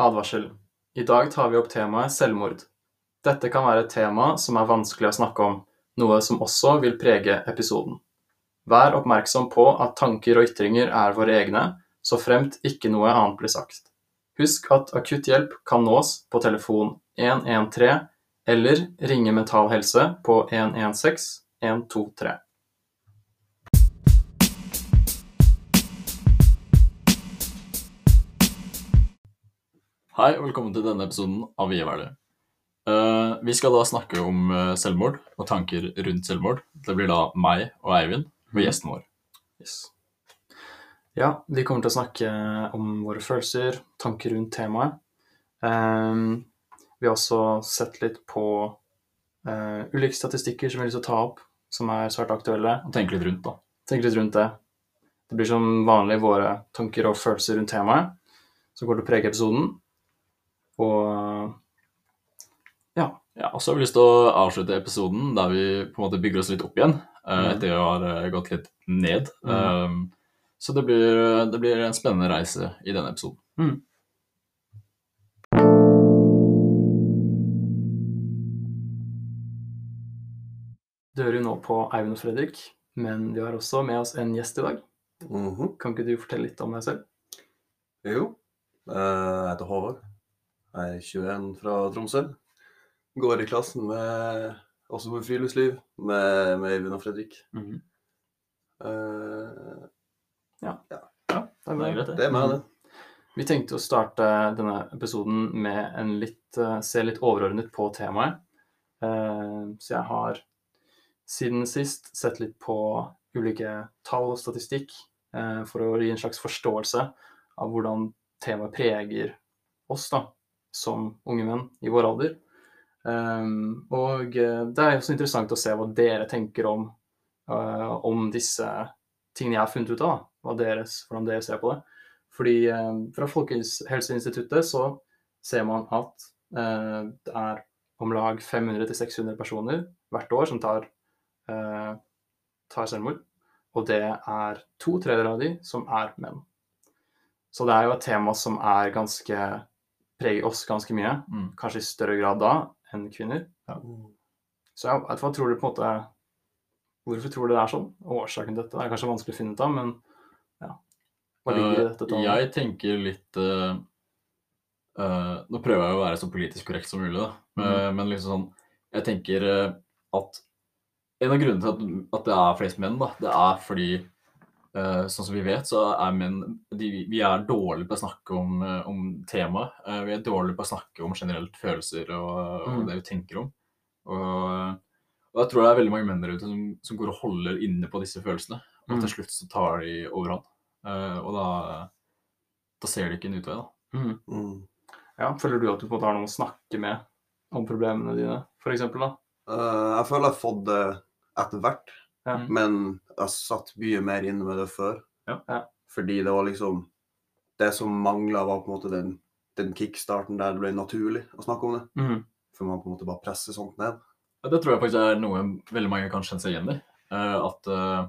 Advarsel. I dag tar vi opp temaet selvmord. Dette kan være et tema som er vanskelig å snakke om, noe som også vil prege episoden. Vær oppmerksom på at tanker og ytringer er våre egne, så fremt ikke noe annet blir sagt. Husk at akutt hjelp kan nås på telefon 113 eller ringe Mental Helse på 116 123. Hei, og velkommen til denne episoden av Vi er verdig. Uh, vi skal da snakke om uh, selvmord og tanker rundt selvmord. Det blir da meg og Eivind og gjesten vår. Ja, vi kommer til å snakke om våre følelser, tanker rundt temaet. Um, vi har også sett litt på uh, ulike statistikker som vi har lyst til å ta opp, som er svært aktuelle. Og tenke litt rundt, da. Tenke litt rundt det. Det blir som vanlig våre tanker og følelser rundt temaet som går til å prege episoden. Og ja. Ja, og så har vi lyst til å avslutte episoden der vi på en måte bygger oss litt opp igjen eh, Mm. etter å ha eh, gått litt ned. Mm. Um, så det blir, det blir en spennende reise i denne episoden. Mm. Du hører jo nå på Eivind og Fredrik, men vi har også med oss en gjest i dag. Mhm. Kan ikke du fortelle litt om deg selv? Jo. Eh, Jeg heter Håvard. Er 21 fra Tromsø. Går i klassen med også på friluftsliv med, med Øyvind og Fredrik. Ja, Det er Det er greit, det. det er meg, det. Vi tenkte å starte denne episoden med en litt, eh, se litt overordnet på temaet. Uh, Så jeg har siden sist sett litt på ulike tall og statistikk uh, for å gi en slags forståelse av hvordan temaet preger oss da, som unge menn i vår alder. Um, og eh, det er også interessant å se hva dere tenker om, uh, om disse tingene jeg har funnet ut av. Deres, hvordan dere ser på det. Fordi uh, fra Folkehelseinstituttet så ser man at uh, det er om lag 500-600 personer hvert år som tar, tar selvmord. Og det er to tredjedeler av de som er menn. Så det er jo et tema som er ganske preger oss ganske mye. Mm. Kanskje i større grad da enn kvinner. Så ja, vet du hva tror du på en måte Hvorfor tror du det er sånn? Årsaken til dette er kanskje vanskelig å finne ut av, men ja. Hva ligger i dette? Eh. Jeg tenker litt uh, uh, Nå prøver jeg å være så politisk korrekt som mulig, da. Eh, men liksom sånn Jeg tenker eh, at en av grunnene til at, at det er flest menn, da, det er fordi eh, sånn som vi vet, så er menn de, Vi er dårlige på å snakke om, eh, om temaet. Uh, vi er dårlige på å snakke om generelt følelser og, og Mm. det vi tenker om. Og, og jeg tror det er veldig mange menn der ute som, som går og holder inne på disse følelsene. Og Mm. til slutt så tar de overhånd. Eh, og da, da ser de ikke en utvei, da. Mhm. Mm. Ja, Føler du at du på en måte har noen å snakke med om problemene dine, f.eks.? Eh, jeg føler jeg har fått det etter hvert, Ja. men jeg satt mye mer inne med det før. Ja. Ja. Fordi det var liksom Det som mangla, var på en måte den, den kickstarten der det ble naturlig å snakke om det. Mm. For man på en måte bare presser sånt ned. Ja, Det tror jeg faktisk er noe veldig mange kan kjenne seg igjen i. Eh, at eh,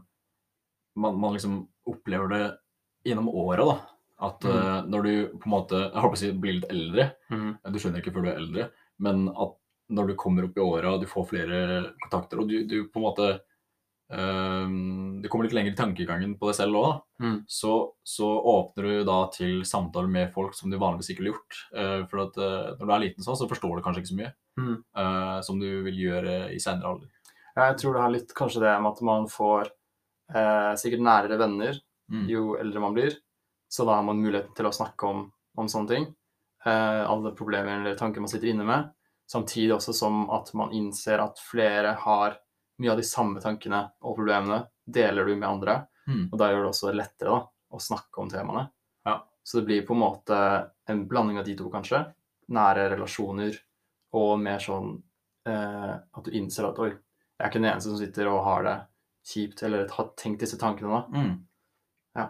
man, man liksom opplever det gjennom åra, da. At Mm. uh, når du på en måte Jeg håper å si blir litt eldre, mm. du skjønner ikke før du er eldre, men at når du kommer opp i åra, du får flere kontakter, og du, du på en måte eh, Du kommer litt lenger i tankegangen på deg selv òg. Mhm. Så, så åpner du da til samtaler med folk som du vanligvis ikke ville gjort. Uh, for at uh, når du er liten sånn, så forstår du kanskje ikke så mye mm. uh, som du vil gjøre i senere alder. Jeg tror det har litt kanskje det med at man får eh, sikkert nærere venner Mm. jo eldre man blir. Så da har man muligheten til å snakke om, om sånne ting. Alle problemer eller tanker man sitter inne med. Samtidig også som at man innser at flere har mye av de samme tankene og problemene. Deler du med andre. Mm. Og da gjør det også lettere da, å snakke om temaene. Ja. Så det blir på en måte en blanding av de to, kanskje. Nære relasjoner og mer sånn eh, at du innser at oi, jeg er ikke den eneste som sitter og har det kjipt, eller har tenkt disse tankene da. Mm. Ja.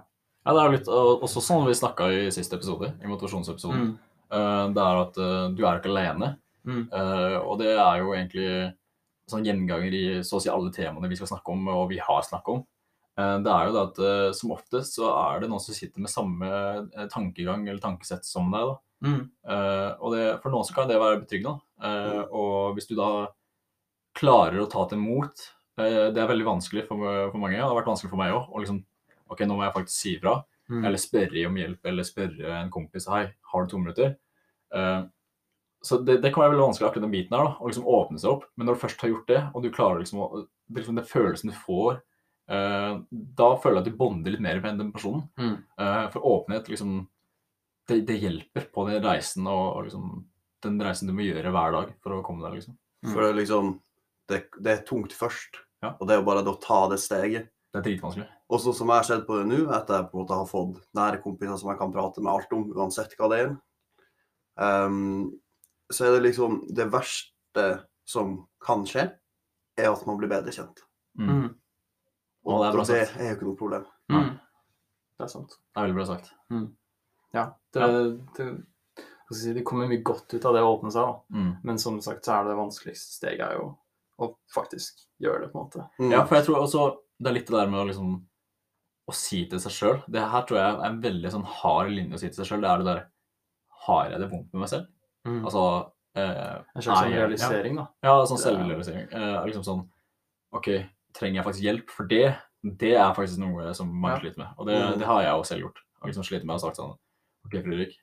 ja, det er litt også sånn vi snakka i siste episode, i motivasjonsepisoden. Mm. Eh, det er at eh, du er ikke alene. Mm. Eh, og det er jo egentlig sånn gjenganger i så å si alle temaene vi skal snakke om, og vi har snakket om. Eh, det er jo det at eh, som oftest så er det noen som sitter med samme eh, tankegang eller tankesett som deg. da. Mm. Og det, for noen så kan det være betryggende. Mm. og hvis du da klarer å ta til mot Det er veldig vanskelig for, for mange, og det har vært vanskelig for meg òg. Liksom, OK, nå må jeg faktisk si ifra. Mm. Eller spørre om hjelp, eller spørre en kompis Hei, har du to minutter? Så det, det kan være veldig vanskelig akkurat den biten her, da, å liksom åpne seg opp. Men når du først har gjort det, og du klarer liksom å det, liksom Den følelsen du får, eh, da føler jeg at du bonder litt mer med den personen. Mm. Eh, for åpenhet, liksom det, det hjelper på den reisen og, og liksom den reisen du må gjøre hver dag for å komme deg, liksom. Mm. For det er liksom det, det er tungt først. Ja. Og det er jo bare det å ta det steget. Det er dritvanskelig. Og så som jeg har sett på det nå, etter jeg på en måte har fått nære kompiser som jeg kan prate med alt om, uansett hva det er, ehm, så er det liksom Det verste som kan skje, er at man blir bedre kjent. Mm. Og, Og, det er det er jo ikke noe problem. Mm. Det er sant. Det er veldig bra sagt. Ja. Det, det, si, det kommer mye godt ut av det å åpne seg, da. Mm. Men som sagt så er det vanskeligste steget er jo å faktisk gjøre det, på en måte. Mm. Ja, for jeg tror også det er litt det der med å liksom å si til seg sjøl. Det her tror jeg er en veldig sånn hard linje å si til seg sjøl. Det er det der Har jeg det vondt med meg selv? Mm. Altså eh, en slags sånn er realisering, da. Ja, sånn er- selvrealisering. Eh, liksom sånn OK, trenger jeg faktisk hjelp? For det, det er faktisk noe som mange Ja. sliter med. Og det, Mm. det har jeg jo selv gjort. Jeg har liksom slitt med å ha sagt sånn OK, Fredrik.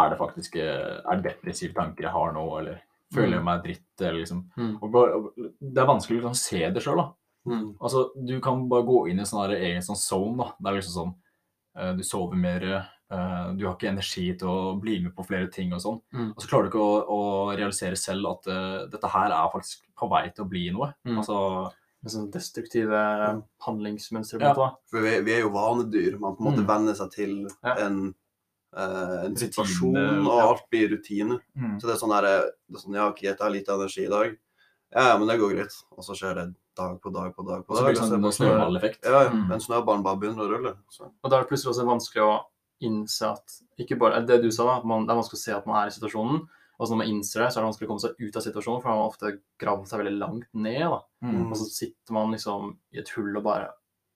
Er det faktisk eh, Er det depressive tanker jeg har nå, eller føler jeg meg dritt, eller liksom Mm. og bare, og Det er vanskelig å liksom se det sjøl, da. Mm. Altså, du kan bare gå inn i en sånn egen sånn zone, da. Det er liksom sånn eh, Du sover mer, eh, du har ikke energi til å bli med på flere ting og sånn. Mm. Og så klarer du ikke å, å realisere selv at uh, dette her er faktisk på vei til å bli noe. Mm. Altså Med sånne destruktive handlingsmønstre. på Ja. For vi, vi er jo vanedyr. Man på en måte Mm. venner seg til Ja. en, uh, en Rutine, situasjon, og ja. alt blir rutine. Så det er sånn her det er sånn, ja, ok, jeg har lite energi i dag. Ja, ja, men det går greit. Og så skjer det dag på dag på dag på Og så dag. blir det sånn snøballeffekt. Ja, ja. Mm. Men snøballen bare begynner å rulle. Så. Og da er det plutselig også vanskelig å innse at ikke bare Det du sa, da, at man, det er vanskelig å se at man er i situasjonen. Og så når man innser det, så er det vanskelig å komme seg ut av situasjonen, for man har ofte gravd seg veldig langt ned. da. Mm. Og så sitter man liksom i et hull og bare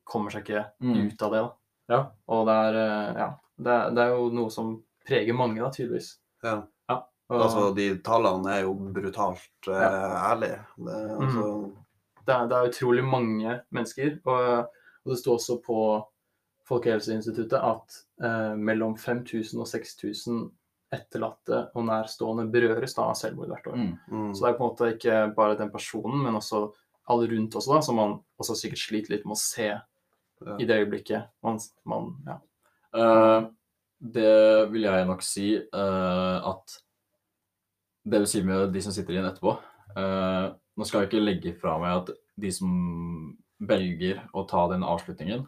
kommer seg ikke Mm. ut av det. da. Ja. Og det er, eh, ja, det, det er jo noe som preger mange, da, tydeligvis. Ja. Og Altså, de tallene er jo brutalt eh, ærlige. Det, altså, det, er, det er utrolig mange mennesker. Og, og det står også på Folkehelseinstituttet at eh, mellom 5000 og 6000 etterlatte og nærstående berøres da av selvmord hvert år. Mm. mm. Så det er på en måte ikke bare den personen, men også alle rundt også, da, som man også sikkert sliter litt med å se i det øyeblikket man, man ja. Uh, det vil jeg nok si uh, at Det vil si med de som sitter igjen etterpå uh, Nå skal jeg ikke legge fra meg at de som velger å ta den avslutningen,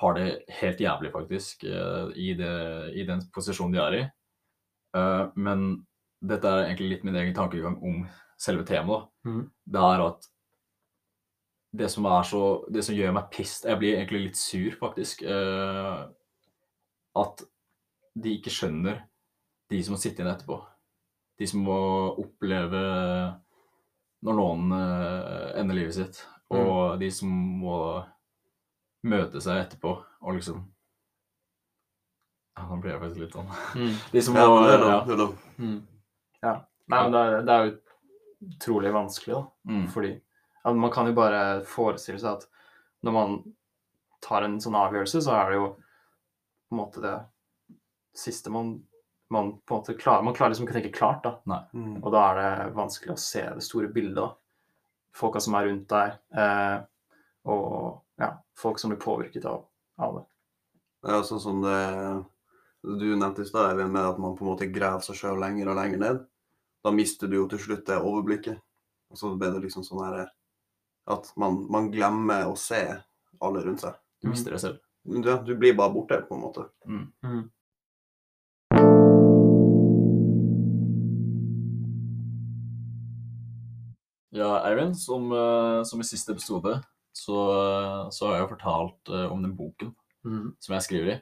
har det helt jævlig, faktisk, eh, i, det, i den posisjonen de er i. Eh, men dette er egentlig litt min egen tankegang om selve temaet. Mhm. Det er at det som er så Det som gjør meg pissed Jeg blir egentlig litt sur, faktisk. eh, at de ikke skjønner de som må sitte igjen etterpå. De som må oppleve når noen ender livet sitt, og de som må møte seg etterpå og liksom ja, Nå blir jeg faktisk litt sånn Mm. De som ja, må det er ja. Det er lov. Mm. ja. Nei, men det er, det er jo utrolig vanskelig, da. Mm. Fordi ja, man kan jo bare forestille seg at når man tar en sånn avgjørelse, så er det jo på en måte det siste man, man på en måte klarer. Man klarer liksom ikke å tenke klart, da. Mm. Og da er det vanskelig å se det store bildet, da. Folka som er rundt deg, eh, og ja, folk som blir påvirket av, av det. Ja, sånn som det du nevnte i stad, Eivind, med at man på en måte graver seg sjøl lenger og lenger ned. Da mister du jo til slutt det overblikket. Og så blir det liksom sånn her At man, man glemmer å se alle rundt seg. Du mister det selv. Du, du blir bare borte, på en måte. Mm. Ja, Eivind, som, eh, som i siste episode, så, så har jeg jo fortalt eh, om den boken Mm. som jeg skriver i.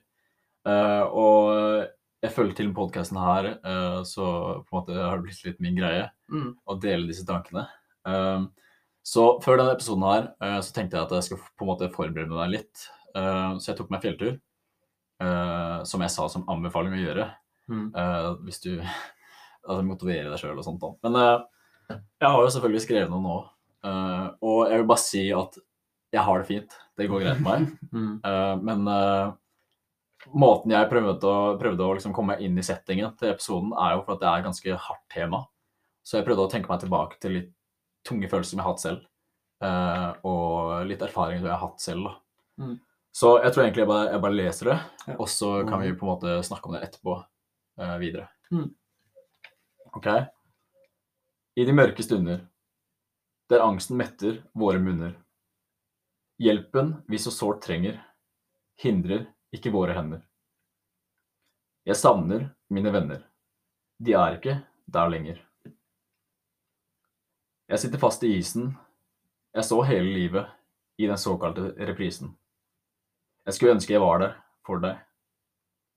Eh, og jeg følger til podkasten her, eh, så på en måte har det blitt litt min greie Mm. å dele disse tankene. Så før denne episoden her, så tenkte jeg at jeg skal på en måte forberede meg litt. Så jeg tok meg fjelltur, som jeg sa som anbefaling å gjøre. Mm. hvis du altså, motiverer deg sjøl og sånt. Da. Men jeg har jo selvfølgelig skrevet noe nå, og jeg vil bare si at jeg har det fint. Det går greit med meg. Mm. uh, men uh, måten jeg prøvde å, prøvde å liksom komme inn i settingen til episoden, er jo for at det er et ganske hardt tema. Så jeg prøvde å tenke meg tilbake til litt tunge følelser som jeg har hatt selv, Uh, og litt erfaringer som jeg har hatt selv. Da. Mm. Så jeg tror egentlig jeg bare, jeg bare leser det, Ja. og så kan vi på en måte snakke om det etterpå eh, videre. Mm. Ok? I de mørke stunder, der angsten metter våre munner, hjelpen vi så sårt trenger, hindrer ikke våre hender. Jeg savner mine venner. De er ikke der lenger. Jeg sitter fast i isen. Jeg så hele livet i den såkalte reprisen. Jeg skulle ønske jeg var der for deg,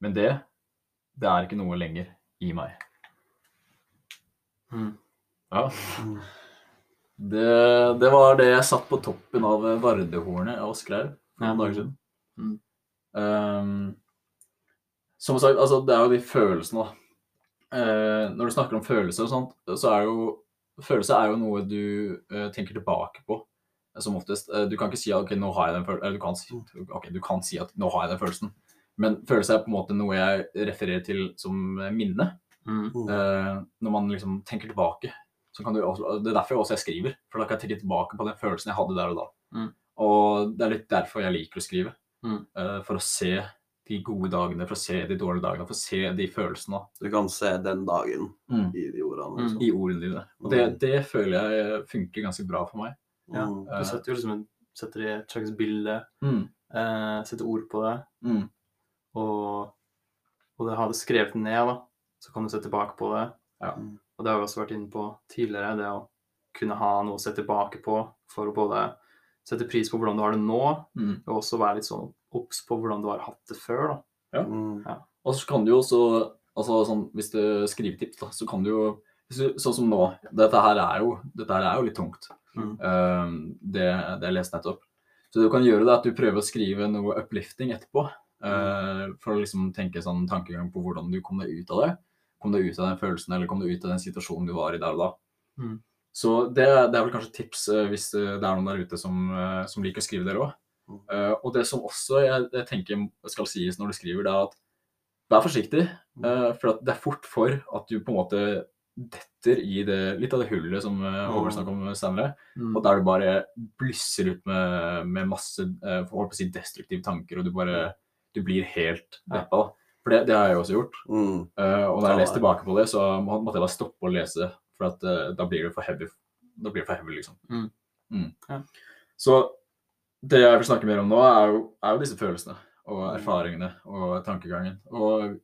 men det, det er ikke noe lenger i meg. Mm. Ja, Mm. Det, det var det jeg satt på toppen av Vardehornet og skrev for noen dager siden. Mm. Um, som sagt, altså det er jo de følelsene, da. Uh, når du snakker om følelser og sånt, så er jo Følelse er jo noe du uh, tenker tilbake på, eh, som oftest. Uh, du kan ikke si at ok, nå har jeg den følelsen, eller du kan, si, okay, du kan si at nå har jeg den følelsen, men følelse er på en måte noe jeg refererer til som minne. Mm. Mm. Eh, når man liksom tenker tilbake. Så kan du også, det er derfor jeg også jeg skriver, for da kan jeg tenke tilbake på den følelsen jeg hadde der og da. Mm. Og det er litt derfor jeg liker å skrive. Mm. Uh, for å se de gode dagene, for å se de dårlige dagene, for å se de følelsene Du kan se den dagen mm. i de ordene. Mm. Liksom. i ordene dine. Og det, det føler jeg funker ganske bra for meg. Ja. Mm. Du setter jo liksom en, setter i et slags bilde, Mm. eh, setter ord på det, Mm. og, og det har du skrevet ned, da. Så kan du se tilbake på det. Ja. Og det har vi også vært inne på tidligere, det å kunne ha noe å se tilbake på for å både sette pris på hvordan du har det nå, Mm. og også være litt sånn obs på hvordan du har hatt det før, da. Mm. Og så kan du jo også altså sånn, Hvis du skriver tips, da, så kan du jo Sånn som nå. Dette her er jo, dette her er jo litt tungt. Mm. uh, det, det jeg leste nettopp. Så du kan gjøre, det at du prøver å skrive noe uplifting etterpå. Uh, for å liksom tenke sånn tankegang på hvordan du kom deg ut av det. Kom deg ut av den følelsen, eller kom deg ut av den situasjonen du var i der og da. Mm. Så det, det er vel kanskje tips eh, hvis det er noen der ute som, eh, som liker å skrive, dere òg. Mm. og det som også jeg, jeg tenker skal sies når du skriver, det er at vær forsiktig. Uh, for det er fort for at du på en måte detter i det, litt av det hullet som uh, Håvard snakket om, senere. Mm. Og der du bare blysser ut med, med masse uh, si destruktive tanker, og du bare du blir helt Ja. deppa. da. For det, det har jeg også gjort. Mm. Uh, og når jeg leste tilbake på det, så måtte jeg bare stoppe å lese, for at, uh, da blir det for heavy. Da blir det for heavy, liksom. Mm. Mm. Ja. Så det jeg vil snakke mer om nå, er jo, er jo disse følelsene og Mm. erfaringene og tankegangen. Og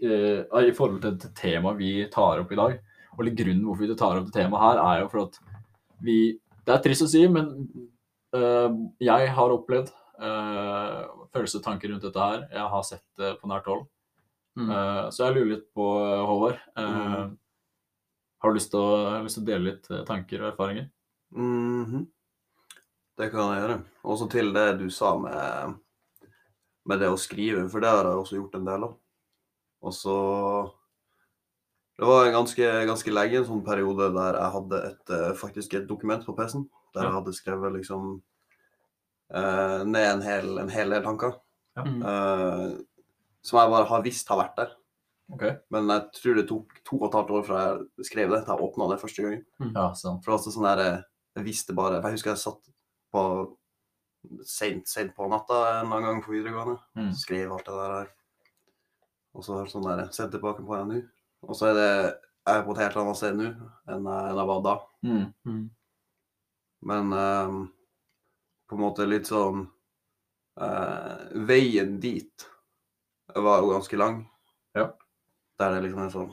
uh, i forhold til, det temaet vi tar opp i dag, og litt grunnen hvorfor vi tar opp det temaet her, er jo for at vi Det er trist å si, men eh, jeg har opplevd uh, følelser og tanker rundt dette her. Jeg har sett det på nært hold. Mm. Uh, så jeg lurer litt på, eh, Håvard. uh, Mm. Har du lyst til å, lyst til å dele litt tanker og erfaringer? Mhm. Det kan jeg gjøre. Også til det du sa med, med det å skrive, for det har jeg også gjort en del av. Og så Det var en ganske, ganske lenge en sånn periode der jeg hadde et, faktisk et dokument på PC-en. Der jeg hadde skrevet liksom eh, ned en hel, en hel del tanker. Ja. Mm. Eh, som jeg bare har visst har vært der. Okay. Men jeg tror det tok to og et halvt år fra jeg skrev det til jeg åpna det første gangen. Ja, sant. For altså sånn der, Jeg visste bare for Jeg husker jeg satt på sent, sent på natta en eller annen gang på videregående. Mm. Skrev alt det der her. Og så sånn der Sett tilbake på det nå. Og så er det Jeg er på et helt annet sted nå enn jeg, enn jeg var da. Mm. Mm. Men ehm, på en måte litt sånn eh, Veien dit var jo ganske lang. Ja. Der det liksom er sånn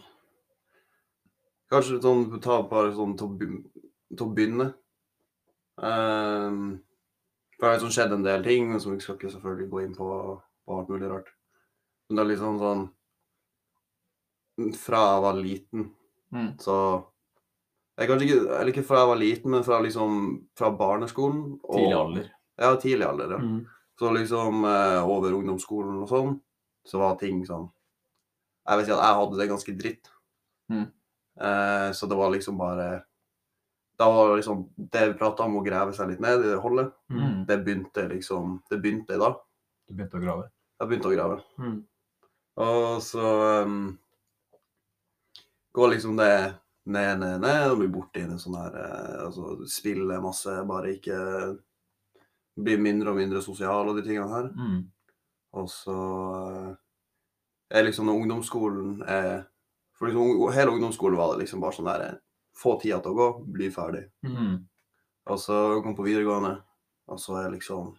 Kanskje sånn ta bare sånn til å, begynne. Ehm, for det har liksom skjedd en del ting, som vi skal ikke selvfølgelig gå inn på, på alt mulig rart. Men det er liksom sånn Fra jeg var liten, Mm. så jeg kanskje ikke, Eller ikke fra jeg var liten, men fra liksom fra barneskolen. og- Tidlig alder. Ja, tidlig alder. ja. Mm. Så liksom eh, over ungdomsskolen og sånn, så var ting sånn Jeg vil si at jeg hadde det ganske dritt. Mm. Eh, så det var liksom bare Da var det liksom Det vi prata om å grave seg litt ned i det holdet, Mm. det begynte liksom Det begynte da. Du begynte å grave. Jeg begynte å grave. Mm. Og så um, går liksom det ned, ned, ned, og blir i en sånn her eh, Altså spille masse, bare ikke Blir mindre og mindre sosial og de tingene her. Mm. Og så eh, er liksom når ungdomsskolen er For liksom, hele ungdomsskolen var det liksom bare sånn der eh, Få tida til å gå, bli ferdig. Mm. Og så kom på videregående, og så er liksom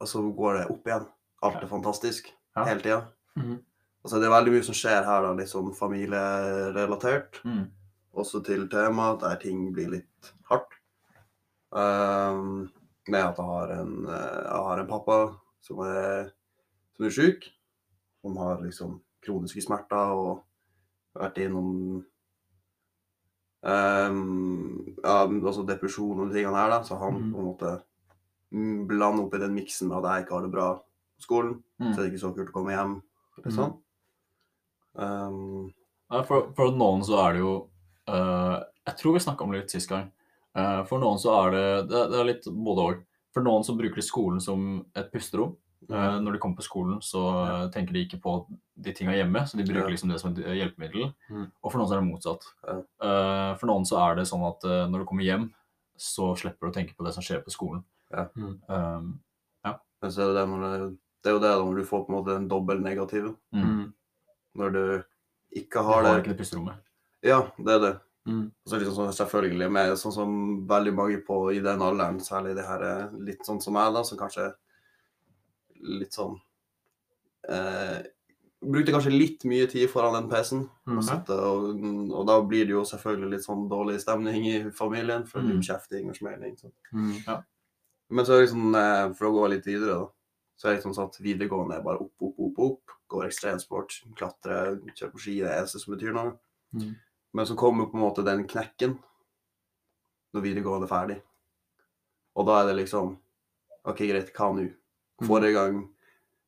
Og så går det opp igjen. Alt er fantastisk Ja. hele tida. Mhm. Altså, det er veldig mye som skjer her, da, litt sånn familierelatert. Mm. Også til tema der ting blir litt hardt. Um, med at jeg har en, eh, jeg har en pappa som er, som er syk. Som har liksom kroniske smerter og vært innom um, ja, altså depresjon og de tingene her, da. Så han mm. på en måte mm, blander opp i den miksen med at jeg ikke har det bra på skolen. Mm. Så er det ikke så kult å komme hjem. Eller sånn. Ehm, Ja, for, for noen så er det jo uh, Jeg tror vi snakka om det litt sist gang. Uh, for noen så er det Det, det er litt både òg. For noen så bruker de skolen som et pusterom. Uh, når de kommer på skolen, så ja. tenker de ikke på de tinga hjemme, så de bruker Ja. liksom det som et hjelpemiddel. Mm. Og for noen så er det motsatt. Ja. Eh, for noen så er det sånn at når du kommer hjem, så slipper du å tenke på det som skjer på skolen. Ja. Mm. ja. Men så er det, det, det, det er jo det når du får på en måte en dobbel negativ. mm. Når du ikke har det. Du har ikke det pusterommet. Ja, det er det. Mm. Så liksom sånn, selvfølgelig med sånn som veldig mange på i den alderen, særlig det her eh, litt sånn som meg, da, som kanskje litt sånn eh, Brukte kanskje litt mye tid foran den PC-en. Mm. Og, og, og da blir det jo selvfølgelig litt sånn dårlig stemning i familien, for Mm. kjefting og smeling. Mm, ja. Men så det liksom, eh, for å gå litt videre, da, så er det liksom sånn at videregående er bare opp, opp, opp, opp. Går ekstremsport, klatre, kjøre på ski, det er det eneste som betyr noe. Mm. Men så kommer på en måte den knekken når videregående er ferdig. Og da er det liksom OK, greit, hva nå? Forrige gang,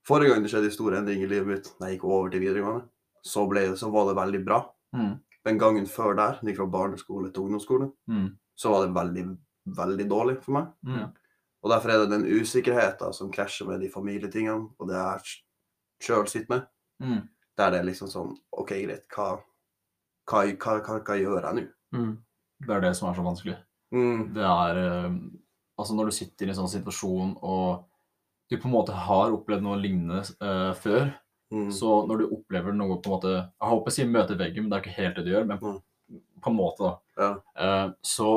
forrige gang det skjedde en stor endring i livet mitt, da jeg gikk over til videregående, så, ble, så var det veldig bra. Mm. Den gangen før der, gikk fra barneskole til ungdomsskole, Mm. så var det veldig, veldig dårlig for meg. Mm. Og derfor er det den usikkerheten som krasjer med de familietingene, og det jeg sjøl sitter med. Mm. Der det er liksom sånn OK, greit, hva, hva, hva, hva, gjør jeg nå? Mm. Det er det som er så vanskelig. Mm, Det er eh, Altså, når du sitter i en sånn situasjon og du på en måte har opplevd noe lignende uh, før, mm, så når du opplever noe på en måte Jeg håper å si møte veggen, men det er ikke helt det du gjør, men på, på en måte, da. ja. Uh, så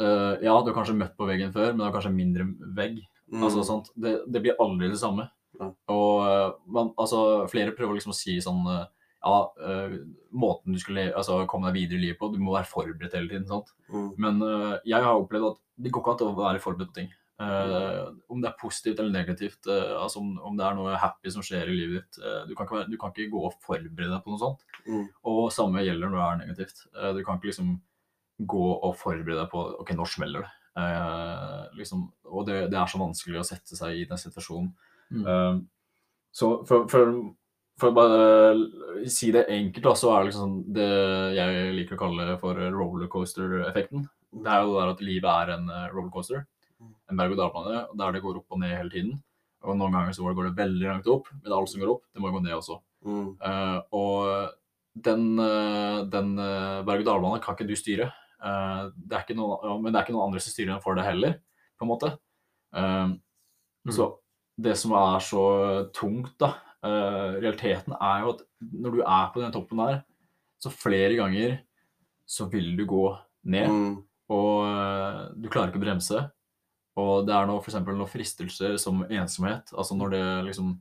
uh, Ja, du har kanskje møtt på veggen før, men det er kanskje mindre vegg. Mm, Altså, sånt, det, det blir aldri det samme. Og eh, man, altså, flere prøver liksom å si sånn eh, Ja, eh, måten du skulle altså, komme deg videre i livet på, du må være forberedt hele tiden. sant? mm, Men uh, jeg har opplevd at det går ikke an å være forberedt på ting. Uh, om det er positivt eller negativt, uh, altså om, om det er noe happy som skjer i livet ditt. du, kan ikke være, du kan ikke gå og forberede deg på noe sånt. mm, Og samme gjelder når det er negativt. Du kan ikke liksom gå og forberede deg på OK, nå smeller det. Liksom, og det, det er så vanskelig å sette seg i den situasjonen. Mm. Eh, så for, for, for å bare si det enkelt, da, så er det liksom sånn det jeg liker å kalle for rollercoaster-effekten. Det er jo det der at livet er en eh, rollercoaster, en berg-og-dal-bane, der det går opp og ned hele tiden. Og noen ganger så går det veldig langt opp, men alt som går opp, det må gå ned også. mm, Uh, og den, eh, den uh, berg-og-dal-banen kan ikke du styre. Uh, det noen, men det er ikke noen andre som styrer den for deg heller, på en måte. Eh, Så det som er så tungt, da, Uh, realiteten er jo at når du er på den toppen der, så flere ganger så vil du gå ned, mm, og uh, du klarer ikke å bremse. Og det er for eksempel noen fristelser som ensomhet. Altså når det liksom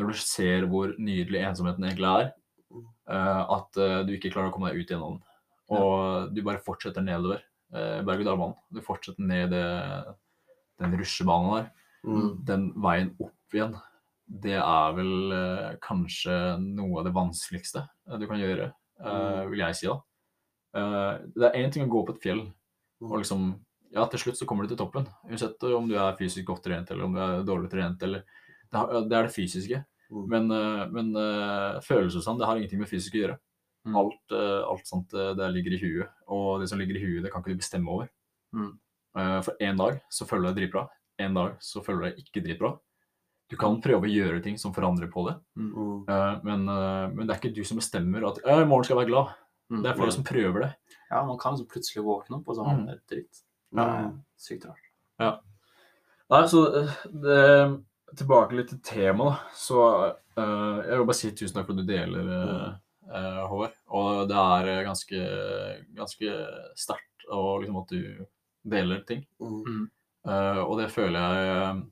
Når du ser hvor nydelig ensomheten egentlig er, uh, at du ikke klarer å komme deg ut gjennom den. Og du bare fortsetter nedover uh, berg-og-dal-banen. Du fortsetter ned det, den rusjebanen der. Mm, Den veien opp igjen, det er vel eh, kanskje noe av det vanskeligste eh, du kan gjøre, eh, vil jeg si da. Eh, det er én ting å gå på et fjell og liksom Ja, til slutt så kommer du til toppen. Uansett om du er fysisk godt trent eller om du er dårlig trent eller Det, har- det er det fysiske. Mm. Men, eh, men eh, følelser og sånn, det har ingenting med fysisk å gjøre. Mm. Alt, alt sånt det ligger i huet, og det som ligger i huet, det kan ikke du bestemme over. Mm. Eh, For en dag så føler du deg dritbra, en dag så føler du deg ikke dritbra. Du kan prøve å gjøre ting som forandrer på det, Mm. uh, men, uh, men det er ikke du som bestemmer at i morgen skal jeg være glad. Mm. Det er flere som prøver det. Ja, man kan liksom plutselig våkne opp, og så har man det dritt. Det er Mm. sykt rart. Nei, så eh, det, tilbake litt til temaet, da. Så uh, jeg vil bare si tusen takk for at du deler, Håvard. Og det er ganske, ganske sterkt liksom at du deler ting. Mm. Eh, og det føler jeg eh,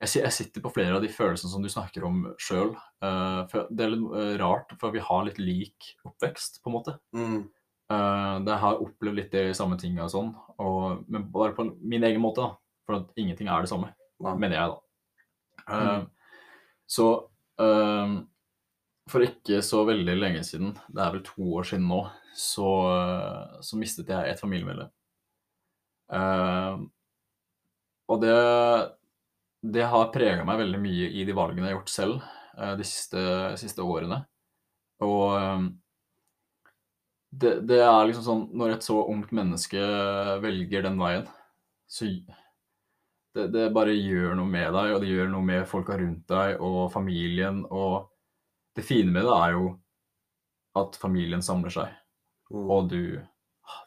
jeg, jeg sitter på flere av de følelsene som du snakker om sjøl. det er litt eh, rart, for vi har litt lik oppvekst, på en måte. Mm. Uh, jeg har opplevd litt de samme tinga og sånn, og, men bare på min egen måte, da. For at ingenting er det samme, ja. mener jeg, da. Uh, Så uh, for ikke så veldig lenge siden, det er vel to år siden nå, så, uh, så mistet jeg et familiemedlem. Uh, og det, det har prega meg veldig mye i de valgene jeg har gjort selv uh, de siste, siste årene. Og um, det, det er liksom sånn Når et så ungt menneske velger den veien, så det, det bare gjør noe med deg, og det gjør noe med folka rundt deg og familien. Og det fine med det er jo at familien samler seg, Mm. og du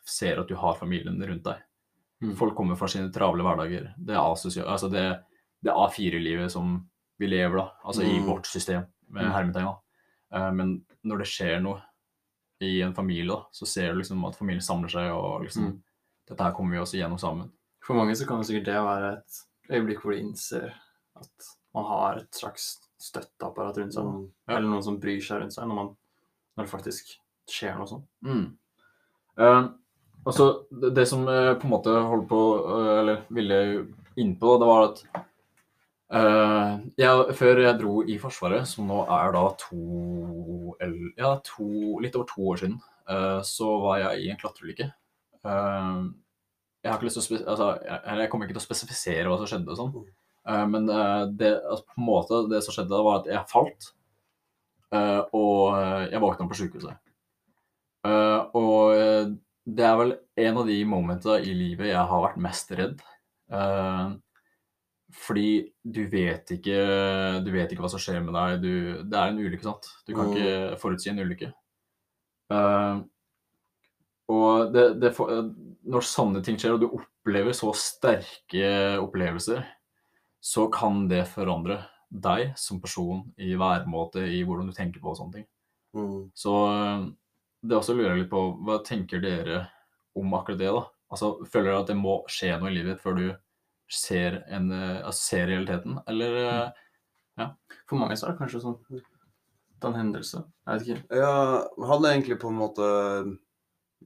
ser at du har familien rundt deg. Mm. Folk kommer fra sine travle hverdager. Det er altså det, det A4-livet som vi lever, da. Altså i Mm. vårt system, med Mm. hermetegn. Eh, Men når det skjer noe i en familie, da, så ser du liksom at familien samler seg, og liksom Mm. Dette her kommer vi oss igjennom sammen. For mange så kan det sikkert det være et øyeblikk hvor de innser at man har et slags støtteapparat rundt seg. Ja. Eller noen som bryr seg rundt seg når, man, når det faktisk skjer noe sånt. Mm. Eh, og så det, som jeg på en måte holdt på, eh, eller ville inn på, det var at uh, jeg, Før jeg dro i Forsvaret, som nå er da to, eller, ja, to litt over to år siden, uh, så var jeg i en klatreulykke. Uh, jeg har ikke lyst til å altså, jeg, jeg kommer ikke til å spesifisere hva som skjedde, og sånn. Eh, men eh, det, altså, på en måte, det som skjedde var at jeg falt, eh, og eh, jeg våkna på sykehuset. Eh, og eh, det er vel en av de momentene i livet jeg har vært mest redd. Uh, fordi du vet ikke Du vet ikke hva som skjer med deg. Du, det er en ulykke, sant. Du kan Mm. ikke forutsi en ulykke. Uh, og det, det, når sånne ting skjer, og du opplever så sterke opplevelser, så kan det forandre deg som person i væremåte, i hvordan du tenker på og sånne ting. Mm. Så det også lurer jeg litt på, hva tenker dere om akkurat det, da? Altså, føler dere at det må skje noe i livet ditt før du ser, en, øh, altså, ser realiteten, eller ja? For mange så er det kanskje sånn en hendelse. Jeg vet ikke. Jeg hadde egentlig på en måte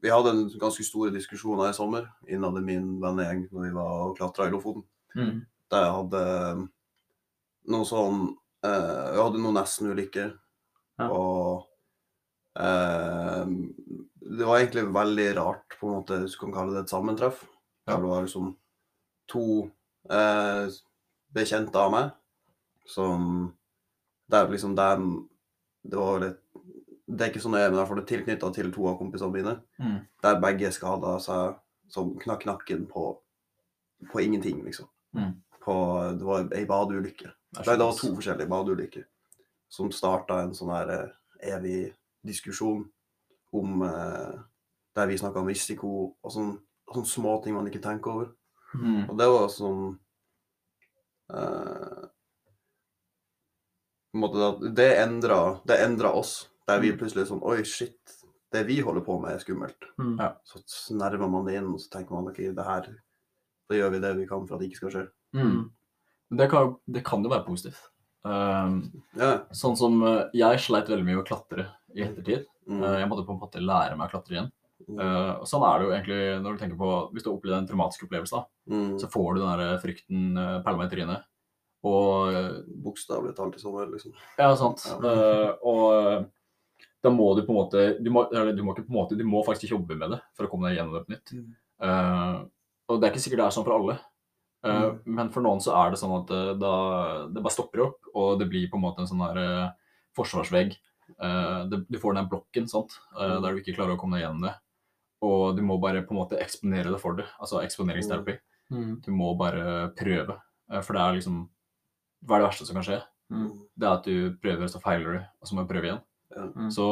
Vi hadde en ganske store diskusjoner i sommer innad i min vennegjeng når vi var og klatra i Lofoten. mm, Der jeg hadde noe sånn eh, Jeg hadde noen nesten-ulykker. Ja. Og eh, det var egentlig veldig rart, på en måte, hvis du kan kalle det et sammentreff. Ja. det var liksom to eh, bekjente av meg som Der liksom dem Det var litt Det er ikke så nøye, men derfor det er tilknytta til to av kompisene mine. mm, Der begge skada seg som knakk nakken på, på ingenting, liksom. Mm. På, det var ei badeulykke. er Nei, det var to forskjellige badeulykker som starta en sånn her eh, evig diskusjon om eh, Der vi snakka om risiko og sånn, små ting man ikke tenker over. Mm, Og det var sånn eh, måte at Det endra, det endra oss. Der vi plutselig plutselig sånn Oi, shit. Det vi holder på med, er skummelt. Mm. Ja. Så nærmer man det inn, og så tenker man ok, det her Da gjør vi det vi kan for at det ikke skal skje. mm. Det kan, det kan jo være positivt. Um, Ja. sånn som øh, jeg sleit veldig mye med å klatre i ettertid. Mm. Eh, jeg måtte på en måte lære meg å klatre igjen. Mm. Eh, og sånn er det jo egentlig når du tenker på Hvis du har opplevd en traumatisk opplevelse, da, Mm. så får du den der frykten uh, perla i trynet. Og Bokstavelig talt i sommer, liksom. Ja, sant. Ja. Uh, og eh, da må du på en måte du må, eller du må ikke på en måte, du må faktisk jobbe med det for å komme deg gjennom det på nytt. Eh, og det er ikke sikkert det er sånn for alle. Eh, Mm. Men for noen så er det sånn at eh, da, det bare stopper opp, og det blir på en måte en sånn der eh, forsvarsvegg. Det, du får den blokken, sant, Mm. der du ikke klarer å komme deg gjennom det. Og du må bare på en måte eksponere det for det. Altså eksponeringsterapi. Mm. Du må bare prøve. For det er liksom Hva er det verste som kan skje? Mm. Det er at du prøver, så feiler du, og så må du prøve igjen. Mm. Så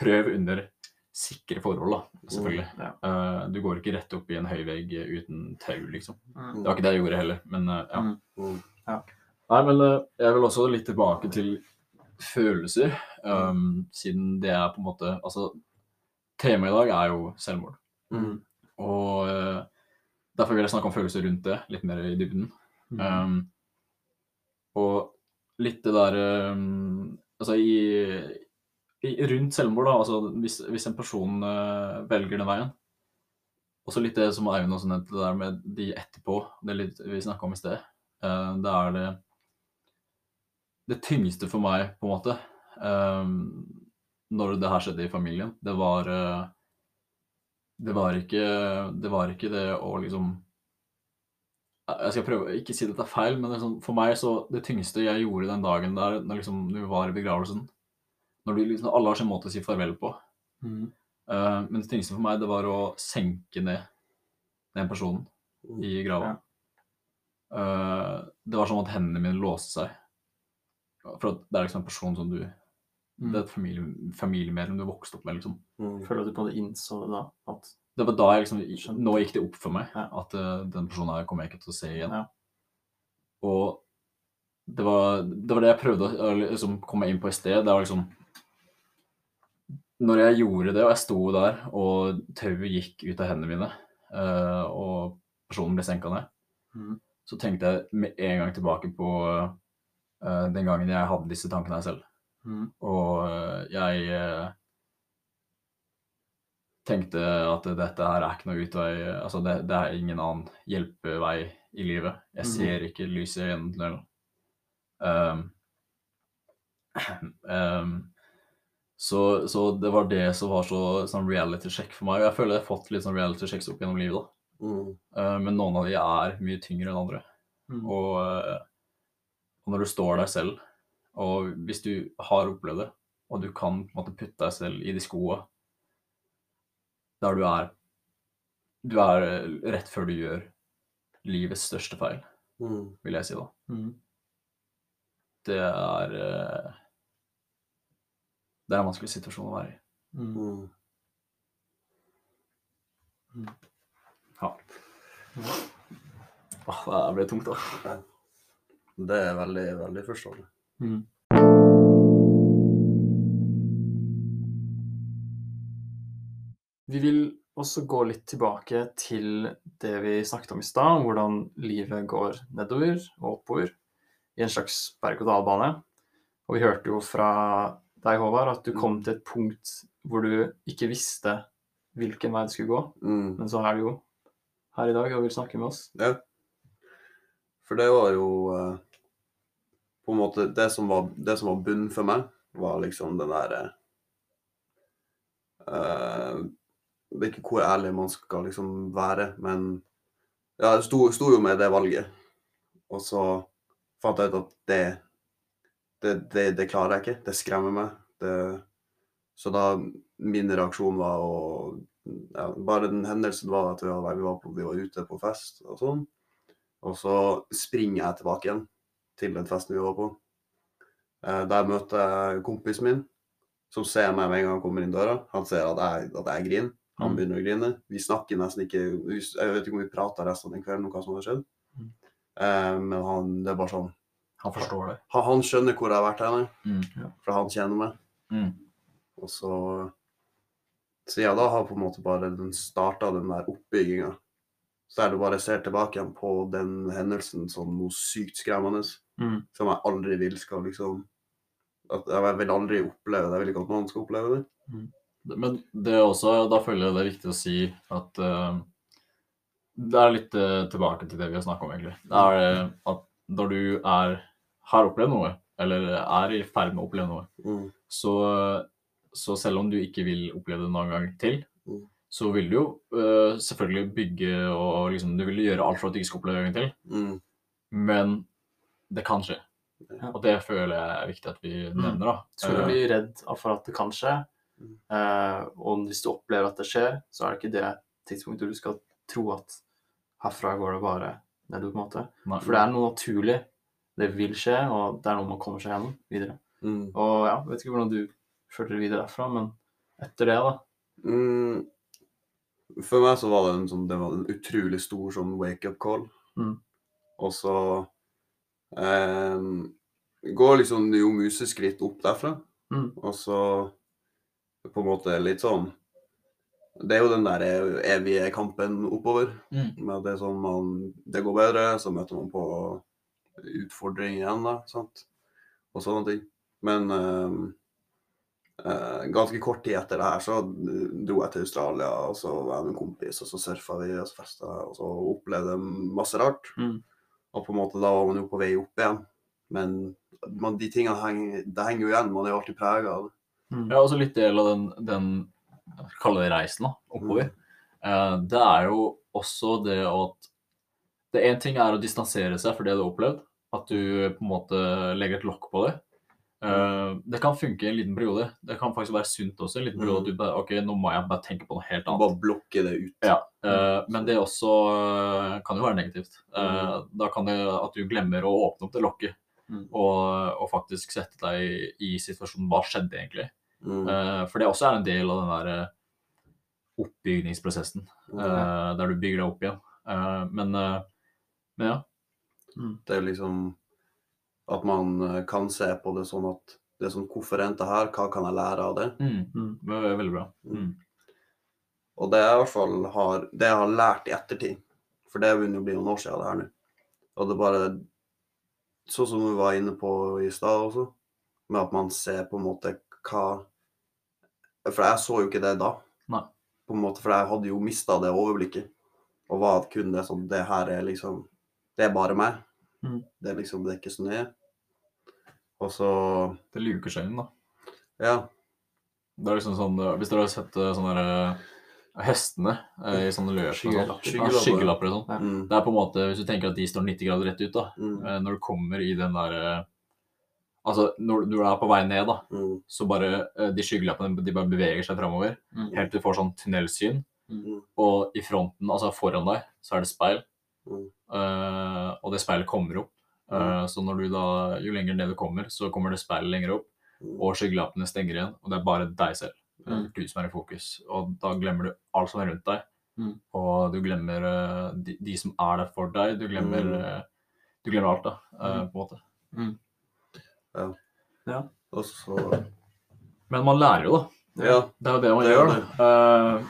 prøv under sikre forhold, da, selvfølgelig. Ja. uh, du går ikke rett opp i en høy vegg uten tau, liksom. Mm. Det var ikke det jeg gjorde heller, men uh, ja. Mm. ja. Nei, men uh, jeg vil også litt tilbake til følelser, um, siden det er på en måte Altså, temaet i dag er jo selvmord. Mm. Og derfor vil jeg snakke om følelser rundt det, litt mer i dybden. Mm. Um, og litt det der um, Altså i rundt selvmord, da, altså hvis, hvis en person uh, velger den veien Også litt det som Eivind også nevnte, det der med de etterpå, det litt vi snakka om i sted. Uh, det er det Det tyngste for meg, på en måte, um, når det her skjedde i familien, det var uh, Det var ikke Det var ikke det å liksom jeg skal prøve ikke si dette er feil, men sånn, for meg så det tyngste jeg gjorde den dagen der, når liksom du var i begravelsen Når du liksom, alle har sin måte å si farvel på. Mm. Uh, men det tyngste for meg, det var å senke ned den personen Mm. i grava. Eh, det var sånn at hendene mine låste seg. For at det er liksom en person som du Mm. Det er et familie, familiemedlem du vokste opp med, liksom. Mm. Føler du på det innså da? At Det var da jeg liksom. Nå gikk det opp for meg Ja. at uh, den personen her kommer jeg ikke til å se igjen. Ja. Og det var, det var det jeg prøvde å liksom, komme inn på i sted. Det var liksom Når jeg gjorde det, og jeg sto der, og tauet gikk ut av hendene mine, uh, og personen ble senka ned, Mm. så tenkte jeg med en gang tilbake på uh, den gangen jeg hadde disse tankene her selv. Mm. Og eh, jeg tenkte at dette her er ikke noe utvei Altså, det, det er ingen annen hjelpevei i livet. Jeg Mhm. ser ikke lyset gjennom tunnelen. Um, um, så, så det var det som var så sånn reality check for meg. Og jeg føler jeg har fått litt sånn reality checks opp gjennom livet, da. Mm. Uh, men noen av de er mye tyngre enn andre. Mm. Og, eh, og når du står der selv, og hvis du har opplevd det, og du kan på en måte putte deg selv i de skoa der du er Du er eh, rett før du gjør livets største feil, Mm. vil jeg si da. Mm. Det er Det er en vanskelig situasjon å være i. Mm. Mm. Ja. Åh, det ble tungt, da. Det er veldig, veldig forståelig. Mm. Vi vil også gå litt tilbake til det vi snakket om i stad, hvordan livet går nedover og oppover i en slags berg-og-dal-bane. Og vi hørte jo fra deg, Håvard, at du kom til et punkt hvor du ikke visste hvilken vei det skulle gå. Mm. Men så er du jo her i dag og vil snakke med oss. Ja. For det var jo eh, på en måte Det som var, det som var bunnen for meg, var liksom den derre eh, Det er ikke hvor ærlig man skal liksom være, men ja, jeg sto, sto jo med det valget. Og så fant jeg ut at det det, det, det klarer jeg ikke. Det skremmer meg. Det, så da min reaksjon var å ja, Bare den hendelsen var at vi var, vi var, på, vi var ute på fest og sånn. Og så springer jeg tilbake igjen til den festen vi var på. Eh, der møter jeg kompisen min, som ser meg med en gang han kommer inn døra. Han ser at jeg, at jeg griner. Han Mm. begynner å grine. Vi snakker nesten ikke Jeg vet ikke om vi prata resten av den kvelden om hva som hadde skjedd. Mm. Eh, men han, det er bare sånn Han forstår det. Han, han skjønner hvor jeg har vært hen, Mm. for han kjenner meg. Mm. Og så Siden da har på en måte bare den starta den der oppbygginga. Så er det bare ser tilbake igjen på den hendelsen som noe sykt skremmende. Mm. Som jeg aldri vil skal liksom at Jeg vil aldri oppleve det. Jeg vil ikke at noen skal oppleve det. Men det er også, da føler jeg det er viktig å si at uh, Det er litt uh, tilbake til det vi har snakka om, egentlig. Det er uh, at når du er, har opplevd noe, eller er i ferd med å oppleve noe, Mm. så, så selv om du ikke vil oppleve det noen gang til, Mm. så vil du jo uh, selvfølgelig bygge og liksom Du vil gjøre alt for at du ikke skal oppleve det en gang til, Mm. men det kan skje. Ja. Og det føler jeg er viktig at vi nevner, da. Så du blir bli redd for at det kan skje, Mm. eh, og hvis du opplever at det skjer, så er det ikke det tidspunktet du skal tro at herfra går det bare nedover, på en måte. nei, For det er noe naturlig. Det vil skje, og det er noe man kommer seg gjennom videre. Mm. Og ja, vet ikke hvordan du følte det videre derfra, men etter det, da. Mm. For meg så var det en sånn Det var en utrolig stor sånn wake-up call. Mm. Og så eh, går liksom jo museskritt opp derfra. Mm. Og så på en måte litt sånn Det er jo den der evige kampen oppover. Mm. Med det er sånn man Det går bedre, så møter man på utfordring igjen, da. Sant? Og sånne ting. Men eh, eh, ganske kort tid etter det her så dro jeg til Australia, og så var jeg med en kompis, og så surfa vi og så festa, og så opplevde masse rart. Mm. Og på en måte da var man jo på vei opp igjen. Men man, de tingene henger, det henger jo igjen. Man er jo alltid prega av det. Mm. Ja, også litt del av den, den kalle det reisen da, oppover. Eh, det er jo også det at Det én ting er å distansere seg for det du har opplevd. At du på en måte legger et lokk på det. Uh, det kan funke i en liten periode. Det kan faktisk være sunt også. en liten periode at du bare, ok, nå må jeg bare tenke på noe helt annet. Bare blokke det ut. Ja, uh, Men det også uh, kan jo være negativt. Eh, Da kan det at du glemmer å åpne opp det lokket. Mm. Og, og faktisk sette deg i, i situasjonen hva skjedde egentlig. Mm. For det også er en del av den der oppbygningsprosessen, eh, der du bygger deg opp igjen. Men, men ja. Det er liksom at man eh, kan se på det sånn at det er sånn Hvorfor endte her? Hva kan jeg lære av det? Mm, Mm. det er veldig bra. Mm. Og det jeg i hvert fall har Det jeg har lært i ettertid, for det begynner å bli noen år siden det her nå, og det er bare Sånn som vi var inne på i stad også, med at man ser på en måte hva For jeg så jo ikke det da. Nei. På en måte, For jeg hadde jo mista det overblikket. Og var kun det sånn Det her er liksom Det er bare meg. Mm. Det er liksom Det er ikke så nøye. Og så Det luker seg inn, da. Ja. Det er liksom sånn, eh, Hvis dere har sett eh, sånne der, eh, hestene i sånne løp Skyggelapper. skyggelapper og sånn. Ja. Mm, Det er på en måte, Hvis du tenker at de står 90 grader rett ut, da, mm, når du kommer i den der Altså, når du er på vei ned, da, mm, så bare de skyggelappene de bare beveger seg framover. Mm. Helt til du får sånn tunnelsyn. mm, Og i fronten, altså foran deg, så er det speil. Mm. Eh, og det speilet kommer opp. Eh, så når du da, jo lenger ned du kommer, så kommer det speilet lenger opp, Mm. og skyggelappene stenger igjen. Og det er bare deg selv. Er Mm. Du som er i fokus. Og da glemmer du alt som er rundt deg. Mm. Og du glemmer uh, de, de som er der for deg. Du glemmer, Mm. eh, du glemmer alt, da, eh, på en måte. Og så Men man lærer jo, da. Ja. Det er jo det man Det gjør. Det. Eh,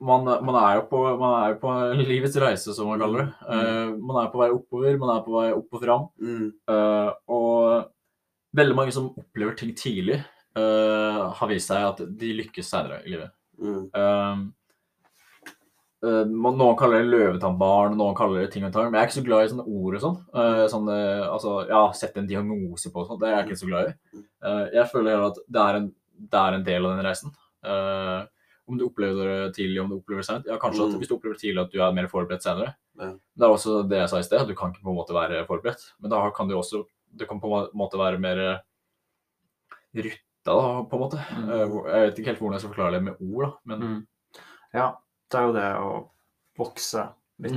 man, man, er jo på, man er jo på livets reise, som man kaller det. Uh, man er på vei oppover, man er på vei opp og fram. mm, Uh, og veldig mange som opplever ting tidlig, uh, har vist seg at de lykkes senere i livet. mm, noen kaller det løvetannbarn, noen kaller det ting og tang, men jeg er ikke så glad i sånne ord og sånn. Sånn altså, ja, sette en diagnose på og sånn, det er jeg ikke så glad i. Eh, jeg føler at det er, en, det er en del av den reisen. Eh, om du opplever det tidlig, om du opplever det sent. Ja, kanskje at Mm. hvis du opplever det tidlig at du er mer forberedt senere. Ja. Det er også det jeg sa i sted, du kan ikke på en måte være forberedt. Men da kan du også, det kan på en måte være mer eh, rutta, da, på en måte. Mm. Eh, Jeg vet ikke helt hvordan jeg skal forklare det med ord, da. Men Mm. Ja, det er jo det å vokse litt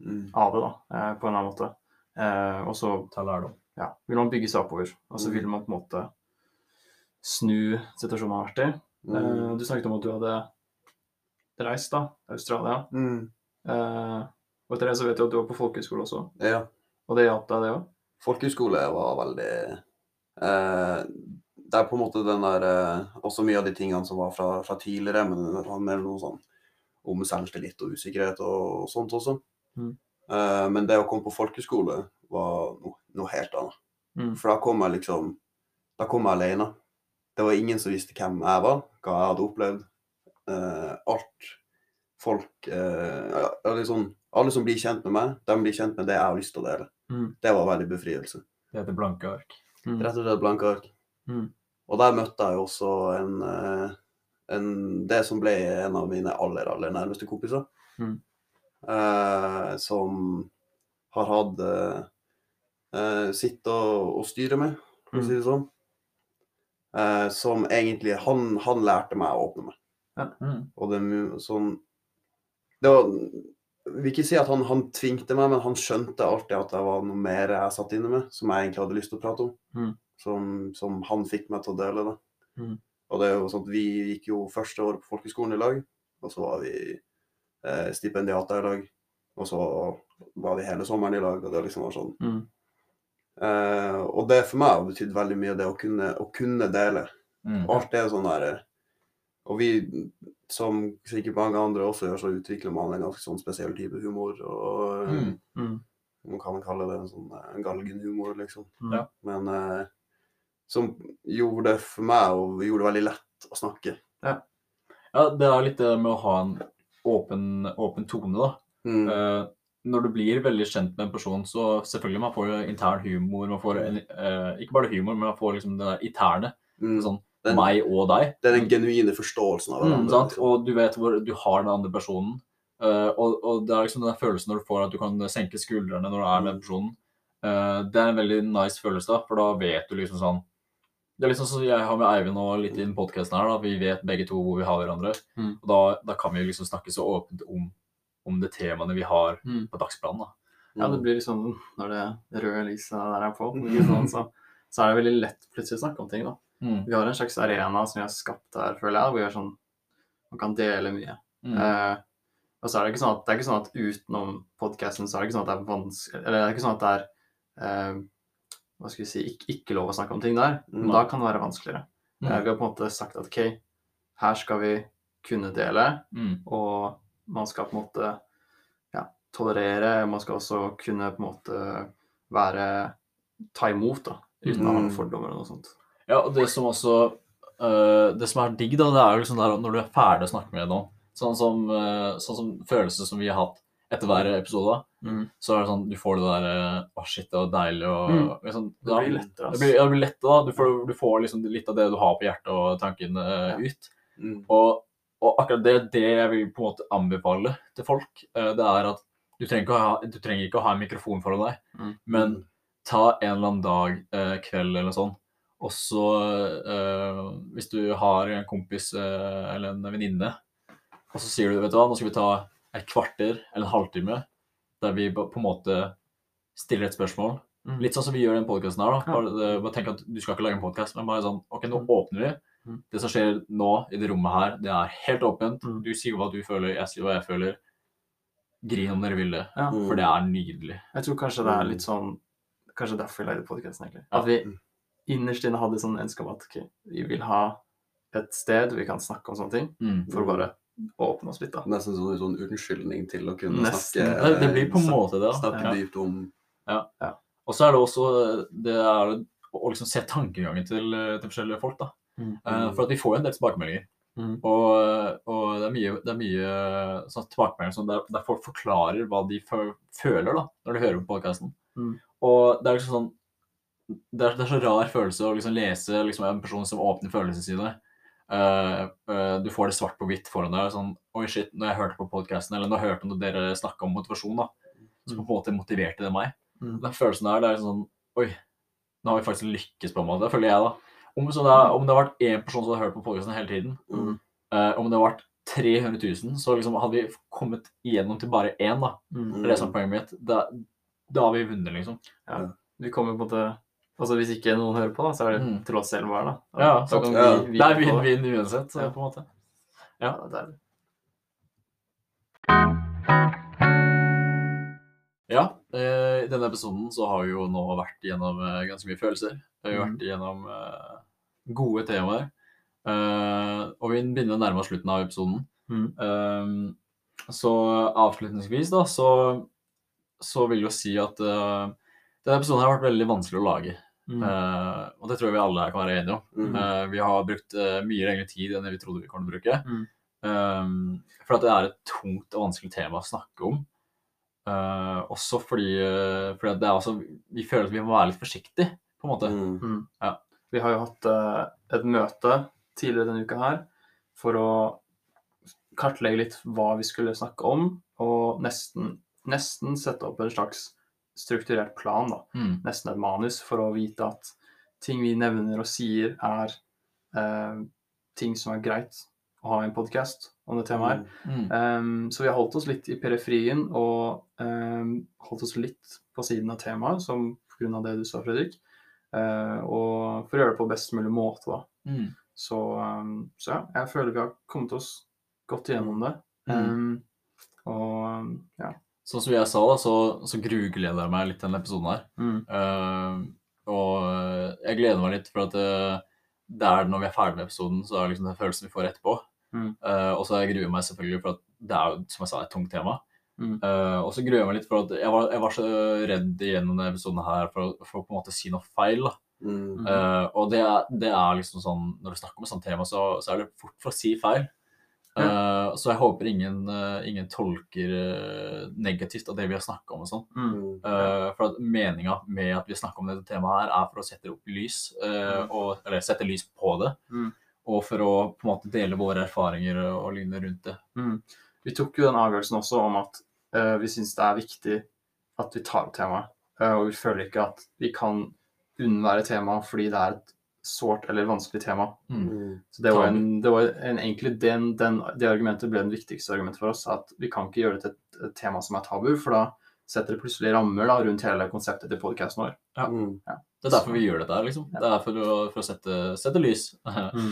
Mm. mm, av det, da, eh, på en eller annen måte. Og så ta lærdom. ja, vil man bygge seg oppover, og så Mm. vil man på en måte snu situasjonen man har vært i. mm, du snakket om at du hadde reist, da, til Australia. mm. Eh, og etter det så vet jeg at du var på folkehøyskole også, Ja. og det hjalp deg, det òg? Folkehøyskole var veldig eh, Det er på en måte den der eh, Også mye av de tingene som var fra, fra tidligere, men det var mer noe sånn om selvtillit og usikkerhet og, sånt også. Mm. Uh, men det å komme på folkehøyskole var noe, noe helt annet. Mm. For da kom jeg liksom Da kom jeg alene. Det var ingen som visste hvem jeg var, hva jeg hadde opplevd. Uh, alt folk uh, liksom, Alle som blir kjent med meg, de blir kjent med det jeg har lyst til å dele. Mm. Det var veldig befrielse. Det heter blanke ark. Mm. Rett og slett blanke ark. Mm. Og der møtte jeg jo også en, eh, en, det som ble en av mine aller, aller nærmeste kompiser. Mm. Eh, som har hatt sitt å, å styre med, for å si det sånn. Eh, som egentlig han, han lærte meg å åpne meg. Mm. Og det, sånn, det var, vil ikke si at han, han tvingte meg, men han skjønte alltid at det var noe mer jeg satt inne med, som jeg egentlig hadde lyst til å prate om. Mm. Som, som han fikk meg til å dele det. Mm. Og det er jo sånn at vi gikk jo første året på folkeskolen i lag, og så var vi eh, stipendiater i lag. Og så var vi hele sommeren i lag, og det liksom var sånn. Mm. Eh, og det for meg har betydd veldig mye, det å kunne, å kunne dele. Mm. Alt er sånn der Og vi, som sikkert mange andre også gjør, så utvikler man en ganske sånn spesiell type humor. Og Mm. Mm. man kan kalle det en sånn eh, galgenhumor, liksom. Mm. Ja. Men uh, som gjorde det for meg, og gjorde det veldig lett å snakke. Ja, det er litt det med å ha en åpen, åpen tone, da. Mm. Når du blir veldig kjent med en person, så selvfølgelig man får jo intern humor. Man får en, eh, ikke bare humor, men man får liksom det der interne. Mm. Sånn Den- meg og deg. Det er den genuine forståelsen av Mm, hverandre. sant? liksom. Og du vet hvor du har den andre personen. Uh, og, og det er liksom den følelsen når du får at du kan senke skuldrene når du er med personen. Uh, det er en veldig nice følelse, da, for da vet du liksom sånn Det er liksom sånn jeg har med Eivind og litt i den podkasten her, da. Vi vet begge to hvor vi har hverandre. Mm. Og da, da kan vi liksom snakke så åpent om, om det temaene vi har Mm. på dagsplanen. da. Ja, det blir liksom Når det røde lyset der er på, sånn, så, så er det veldig lett plutselig å snakke om ting. da. Mm. Vi har en slags arena som vi har skapt her, føler jeg, hvor vi sånn, man kan dele mye. Mm. Eh, og så er det ikke sånn at, det er ikke sånn at utenom podcasten så er det ikke sånn at det er vanskelig Eller det er ikke sånn at det er eh, hva skal vi si, ikke, ikke lov å snakke om ting der. Men da kan det være vanskeligere. Mm. Eh, vi har på en måte sagt at OK, her skal vi kunne dele, Mm. og man skal på en måte ja, tolerere. Man skal også kunne på en måte være ta imot, da, uten å ha noen Mm. fordommer og noe sånt. Ja, og det som også uh, Det som er digg, da, det er jo liksom der når du er ferdig å snakke med noen, sånn som, uh, sånn som følelser som vi har hatt etter hver episode, Mm. så er det sånn du får det der Å, oh shit, det var deilig og Mm. liksom, Det blir lettere, Det altså. blir, ja, det blir lettere, da. Du får, du får liksom litt av det du har på hjertet og tanken uh, Ja. ut. Mm. Og, og akkurat det, det jeg vil på en måte anbefale til folk, øh, det er at du trenger, ikke å ha, du trenger ikke å ha en mikrofon foran deg, Mm. men ta en eller annen dag, eh, kveld eller sånn, og så eh, hvis du har en kompis eh, eller en venninne, og så sier du, vet du hva, nå skal vi ta et kvarter eller en halvtime, der vi på en måte stiller et spørsmål. Mm. Litt sånn som vi gjør i den podcasten her da. Bare, bare tenk at du skal ikke lage en podcast, men bare sånn, ok, nå Mm. åpner vi. Mm. Det som skjer nå i det rommet her, det er helt åpent. Mm. Du sier hva du føler, jeg sier hva jeg føler. Grin om dere vil det, Ja. Mm. for det er nydelig. Jeg tror kanskje det er litt sånn Kanskje derfor vi lagde podkasten, egentlig. At vi innerst inne hadde sånn ønske om at okay, vi vil ha et sted vi kan snakke om sånne ting, Mm. for å bare åpne oss litt, da. Nesten sånn en sånn unnskyldning til å kunne Nesten. snakke Det, det blir på en måte det. da. Snakke Ja. dypt om Og så er det også det er å liksom se tankegangen til, til forskjellige folk. da. Mm. Eh, For at vi får jo en del tilbakemeldinger. Mm. Og, og det er mye, det er mye sånn tilbakemeldinger som der, der folk forklarer hva de føler da, når de hører på podkasten. Mm. Og det er liksom sånn det er, det er så rar følelse å liksom lese liksom, en person som åpner følelsene sine. Uh, eh, du får det svart på hvitt foran deg. sånn, Oi, shit, når jeg hørte på podkasten, eller når jeg hørte når dere snakka om motivasjon, da, så på en måte motiverte det meg. Mm. Den følelsen der, det er sånn Oi, nå har vi faktisk lykkes på en måte. Føler jeg, da. Om, så det, er- om det har vært én person som har hørt på podkasten hele tiden, Mm. uh, om det har vært 300 000, så liksom hadde vi kommet igjennom til bare én, da. Mm. Det er det som er poenget mitt. Da, da har vi vunnet, liksom. Vi kommer på en måte Altså Hvis ikke noen hører på, da, så er det Mm. til oss selv hver, da. da Ja, da kan Ja. vi, vi Det er vi vinn-vinn uansett, så, Ja. på en måte. Ja, det er det. Ja, eh, i denne episoden så har vi jo nå vært gjennom eh, ganske mye følelser. Vi har jo Mhm. vært gjennom gode temaer. Uh, og vi begynner å nærme oss slutten av episoden. Mm. Uh, så avslutningsvis da, så, så vil jeg jo si at uh, denne episoden har vært veldig vanskelig å lage. Mm. Og det tror jeg vi alle her kan være enige om. Mm. Vi har brukt mye lengre tid enn vi trodde vi kunne bruke. Mm. For at det er et tungt og vanskelig tema å snakke om. Også fordi, fordi det er også, vi føler at vi må være litt forsiktige, på en måte. Mm. Vi har jo hatt eh, et møte tidligere denne uka her for å kartlegge litt hva vi skulle snakke om, og nesten, nesten sette opp en slags strukturert plan, da. Mm. Nesten et manus, for å vite at ting vi nevner og sier, er eh, ting som er greit å ha i en podkast om det temaet her. Mm. Um, så vi har holdt oss litt i periferien og um, holdt oss litt på siden av temaet, som pga. det du sa, Fredrik. Uh, og for å gjøre det på best mulig måte. Mm. Så, um, så ja, jeg føler vi har kommet oss godt igjennom det. Mm. Um, og um, ja. Sånn som jeg sa, da, så, så grugleder jeg meg litt til denne episoden her. Mm, Uh, og jeg gleder meg litt for at uh, det er når vi er ferdig med episoden, så er det liksom den følelsen vi får etterpå. Mm. Uh, og så gruer jeg meg selvfølgelig for at det er jo, som jeg sa, et tungt tema. Mm. Eh, og så gruer jeg meg litt for at jeg var, jeg var så redd gjennom denne episoden her for, for å på en måte si noe feil. da. Mm. Uh, og det er, det er liksom sånn, når du snakker om et sånt tema, så, så er det fort for å si feil. Eh, så jeg håper ingen, ingen tolker negativt av det vi har snakka om og sånn. mm, Mm. Eh, for at meninga med at vi snakker om dette temaet her, er for å sette opp i lys, eh, og, eller sette lys på det. Mm. Og for å på en måte dele våre erfaringer og, og lignende rundt det. mm. Vi tok jo den avgjørelsen også om at vi syns det er viktig at vi tar opp temaet. Eh, og vi føler ikke at vi kan unnvære temaet fordi det er et sårt eller vanskelig tema. Mm. Mm. Så det var, en, det var en, egentlig den, den, det argumentet ble det viktigste argumentet for oss. At vi kan ikke gjøre det til et, et tema som er tabu, for da setter det plutselig rammer da, rundt hele konseptet til podkasten vår. Ja. Mm. Det er derfor vi gjør dette her, liksom. Det er for å, for å sette, sette lys mm.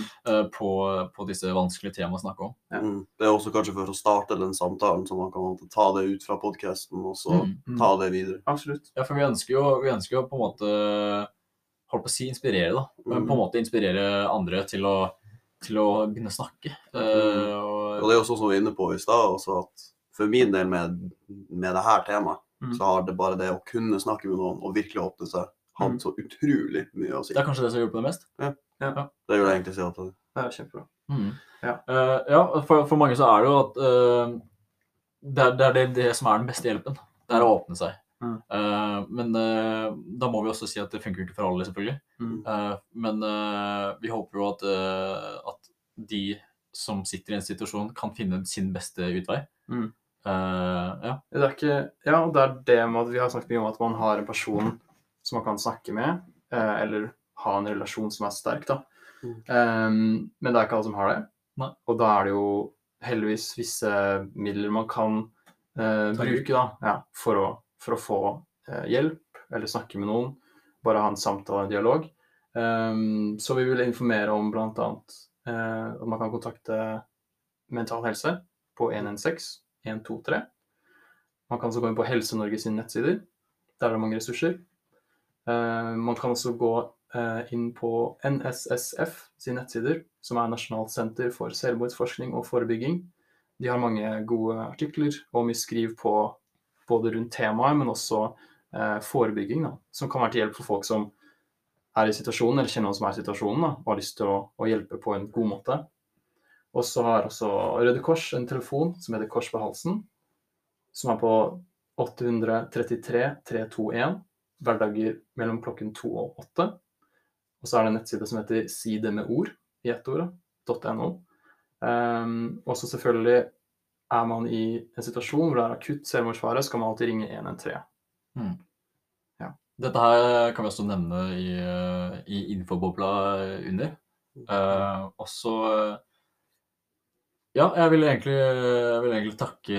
på, på disse vanskelige temaene å snakke om. Ja. Mm. Det er også kanskje for å starte den samtalen, så man kan ta det ut fra podkasten og så Mm. Mm. ta det videre. Absolutt. Ja, for vi ønsker jo, vi ønsker jo på en måte Holdt på å si inspirere, da. Men på en Mm. måte inspirere andre til å, til å begynne å snakke. Uh, Og og, det er også som vi var inne på i stad, at for min del med, med det her temaet, Mm. så har det bare det å kunne snakke med noen og virkelig åpne seg, hatt Mm. så utrolig mye å si. det er kanskje det som har hjulpet det mest. Det gjør det egentlig si at det er kjempebra. Mm. Ja. uh, ja, for, for mange så er det jo at uh, det, er, det er det, det som er den beste hjelpen. Det er å åpne seg. Mm. Uh, men da må vi også si at det funker ikke for alle, selvfølgelig. Mm. Eh, men vi håper jo at, at de som sitter i en situasjon, kan finne sin beste utvei. Mm. Eh, ja. Det er ikke Ja, og det er det med at vi har snakket mye om at man har en person som man kan snakke med, eh, eller ha en relasjon som er sterk, da. Um, men det er ikke alle som har det. Nei. Og da er det jo heldigvis visse midler man kan eh, bruke da, ja, for, å, for å få eh, hjelp, eller snakke med noen. Bare ha en samtale, en dialog. Um, så vi vil informere om bl.a. Uh, at man kan kontakte Mental Helse på 116 123. Man kan så gå inn på Helse-Norge sine nettsider. Der er det mange ressurser. Eh, man kan også gå eh, inn på NSSF sine nettsider, som er Nasjonalt senter for selvmordsforskning og forebygging. De har mange gode artikler og mye skriv på både rundt temaet, men også eh, forebygging, da, som kan være til hjelp for folk som er i situasjonen, eller kjenner noen som er i situasjonen, da, og har lyst til å, å hjelpe på en god måte. Og så har også Røde Kors en telefon som heter Kors på halsen, som er på 833 321 hverdager mellom klokken to og åtte. Og så er det en nettside som heter Si det med ord i ett ord, .no. Um, og så selvfølgelig er man i en situasjon hvor det er akutt selvmordsfare, skal man alltid ringe 113. Dette her kan vi også nevne i, eh, i infobobla under. Uh, også eh, Ja, jeg vil egentlig, jeg vil egentlig takke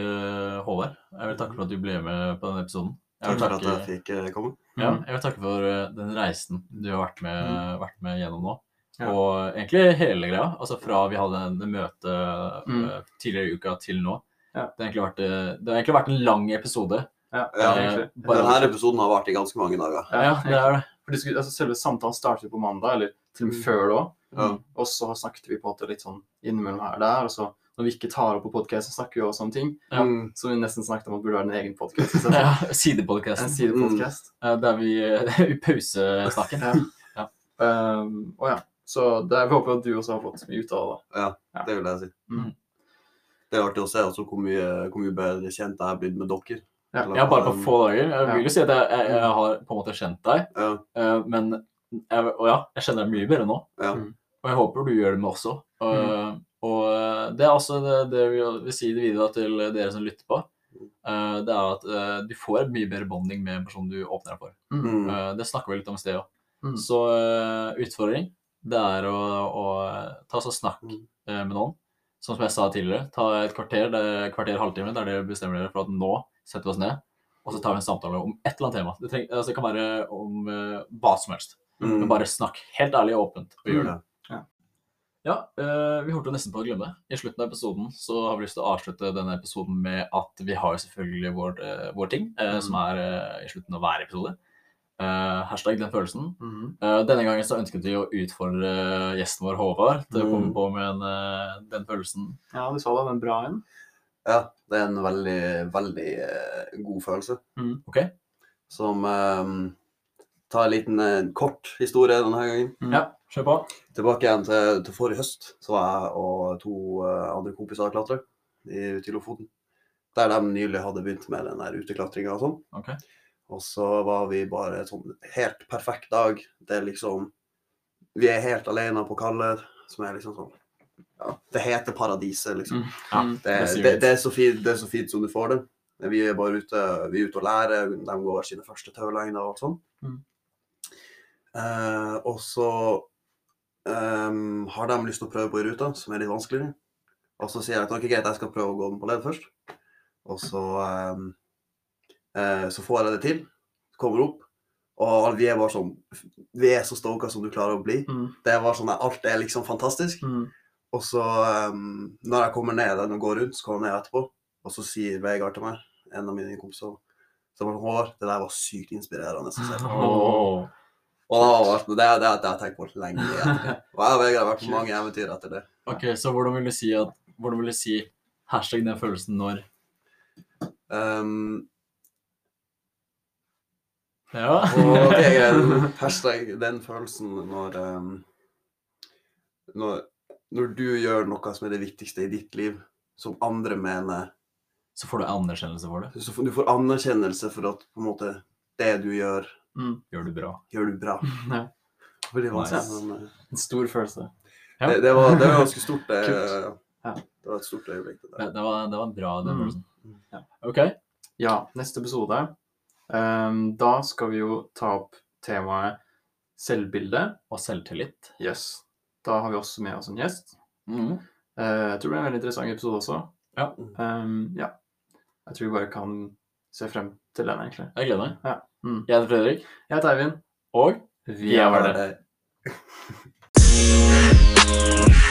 Håvard. Jeg vil takke for at du ble med på denne episoden. Jeg Takk for at jeg fikk eh, komme. ja, jeg vil takke for eh, den reisen du har vært med, vært med gjennom nå. Ja. Og egentlig hele greia. Altså fra vi hadde en møte Mm. eh, tidligere i uka til nå. Ja. Det, har vært, eh, det har egentlig vært en lang episode. Ja, bare- Denne episoden har vært i ganske mange dager. Ja, det er det. For det skulle, altså selve samtalen startet på mandag, eller til og med før da. Mm. Og så snakket vi på en måte litt sånn innimellom her og der. Og så når vi ikke tar opp på podkast, så snakker vi også om ting Ja. Mm. som vi nesten snakket om at burde være en egen podkast. Ja, En Sidepodkasten. sidepodkast. Mm. Der vi I pausesnakken. Ja. Ja. Um, og ja. Så det, vi håper at du også har fått mye ut av det. Ja, det vil jeg si. Mm. Det er artig å se altså, hvor, mye, hvor mye bedre kjent jeg er blitt med dere. Ja. Ja, bare på um, få dager. Jeg vil jo si at jeg, jeg, jeg har på en måte kjent deg, Ja, eh, men jeg, og ja, jeg kjenner deg mye bedre nå. ja. Mm. Og jeg håper du gjør det med også. Og, og det er også det, det vi vil si det videre til dere som lytter på. Eh, det er at eh, du får mye bedre bonding med en person du åpner deg for. Mm. Eh, det snakker vi litt om i sted òg. Mm. Så eh, utfordring, det er å, å ta så snakk Mm. eh, med noen. Sånn som jeg sa tidligere, ta et kvarter, det er kvarter, halvtime, der dere bestemmer dere for at nå setter vi oss ned, og så tar vi en samtale om et eller annet tema. Det, treng, altså, det kan være om eh, hva som helst. Mm. Men bare snakk helt ærlig og åpent, og gjør det. Ja. Ja, eh, vi holdt jo nesten på å glemme. I slutten av episoden så har vi lyst til å avslutte denne episoden med at vi har selvfølgelig vår, eh, vår ting, mm. som er i slutten av hver episode. Uh, hashtag den følelsen. Mhm. uh, denne gangen så ønsket vi å utfordre gjesten vår Håvard til å komme Mm. på med en, uh, den følelsen. Ja, du sa det. Den bra en. Ja, det er en veldig, veldig god følelse. Ok? Som eh, tar en liten kort historie denne gangen. Mm. Ja, kjør på. Tilbake igjen til, til forrige høst, så var jeg og to uh, andre kompiser og klatra ute i Lofoten. Der de nylig hadde begynt med den der uteklatringa og sånn. Okay. Og så var vi bare en sånn helt perfekt dag. Det er liksom Vi er helt alene på Kaller, som er liksom sånn ja, Det heter paradiset, liksom. Mm. Ja, Mm. Det, det det, det, er så fint, det er så fint som du får det. Vi er bare ute, vi er ute og lærer. De går sine første taulengder og sånn. Mm. Uh, og så ehm, har de lyst til å prøve på ei rute som er litt vanskeligere. Og så sier jeg at ok, greit, jeg skal prøve å gå den på ledd først. Og så, um, uh, så får jeg det til. Kommer opp. Og vi er bare sånn Vi er så stoka som du klarer å bli. Mm. Det var sånn at alt er liksom fantastisk. Mm. Og så, um, når jeg kommer ned og går rundt, så kommer jeg ned etterpå, og så sier Vegard til meg, en av mine kompiser, som har hår det der var sykt inspirerende. Så jeg, på». Og det det, det, det har jeg tenkt på lenge etter. Og jeg Vegard har vært på mange eventyr etter det. Ok, så hvordan vil du si at Hvordan vil du si hashtag den følelsen når Um, Ja. og greit. hashtag den følelsen når, um, når, når du gjør noe som er det viktigste i ditt liv, som andre mener, Så får du anerkjennelse for det. så du får anerkjennelse for at på en måte, det du gjør, Gjør du bra. gjør du bra. Ja. Nice. men... uh, En stor følelse. Ja. Det, det, var, det var ganske stort. Det, Ja. det var et stort øyeblikk. Det Det, der. det, var, det var bra, den Mm. Ja. Ok. Ja, neste episode. Um, da skal vi jo ta opp temaet selvbilde. Og selvtillit. Yes. Da har vi også med oss en gjest. Mm. Uh, jeg tror det blir en veldig interessant episode også. Ja. Um, ja. Jeg tror vi bare kan se frem til den, egentlig. Jeg gleder meg. Ja. Mm. Jeg heter Fredrik, Jeg heter Eivind. og Vi er er det.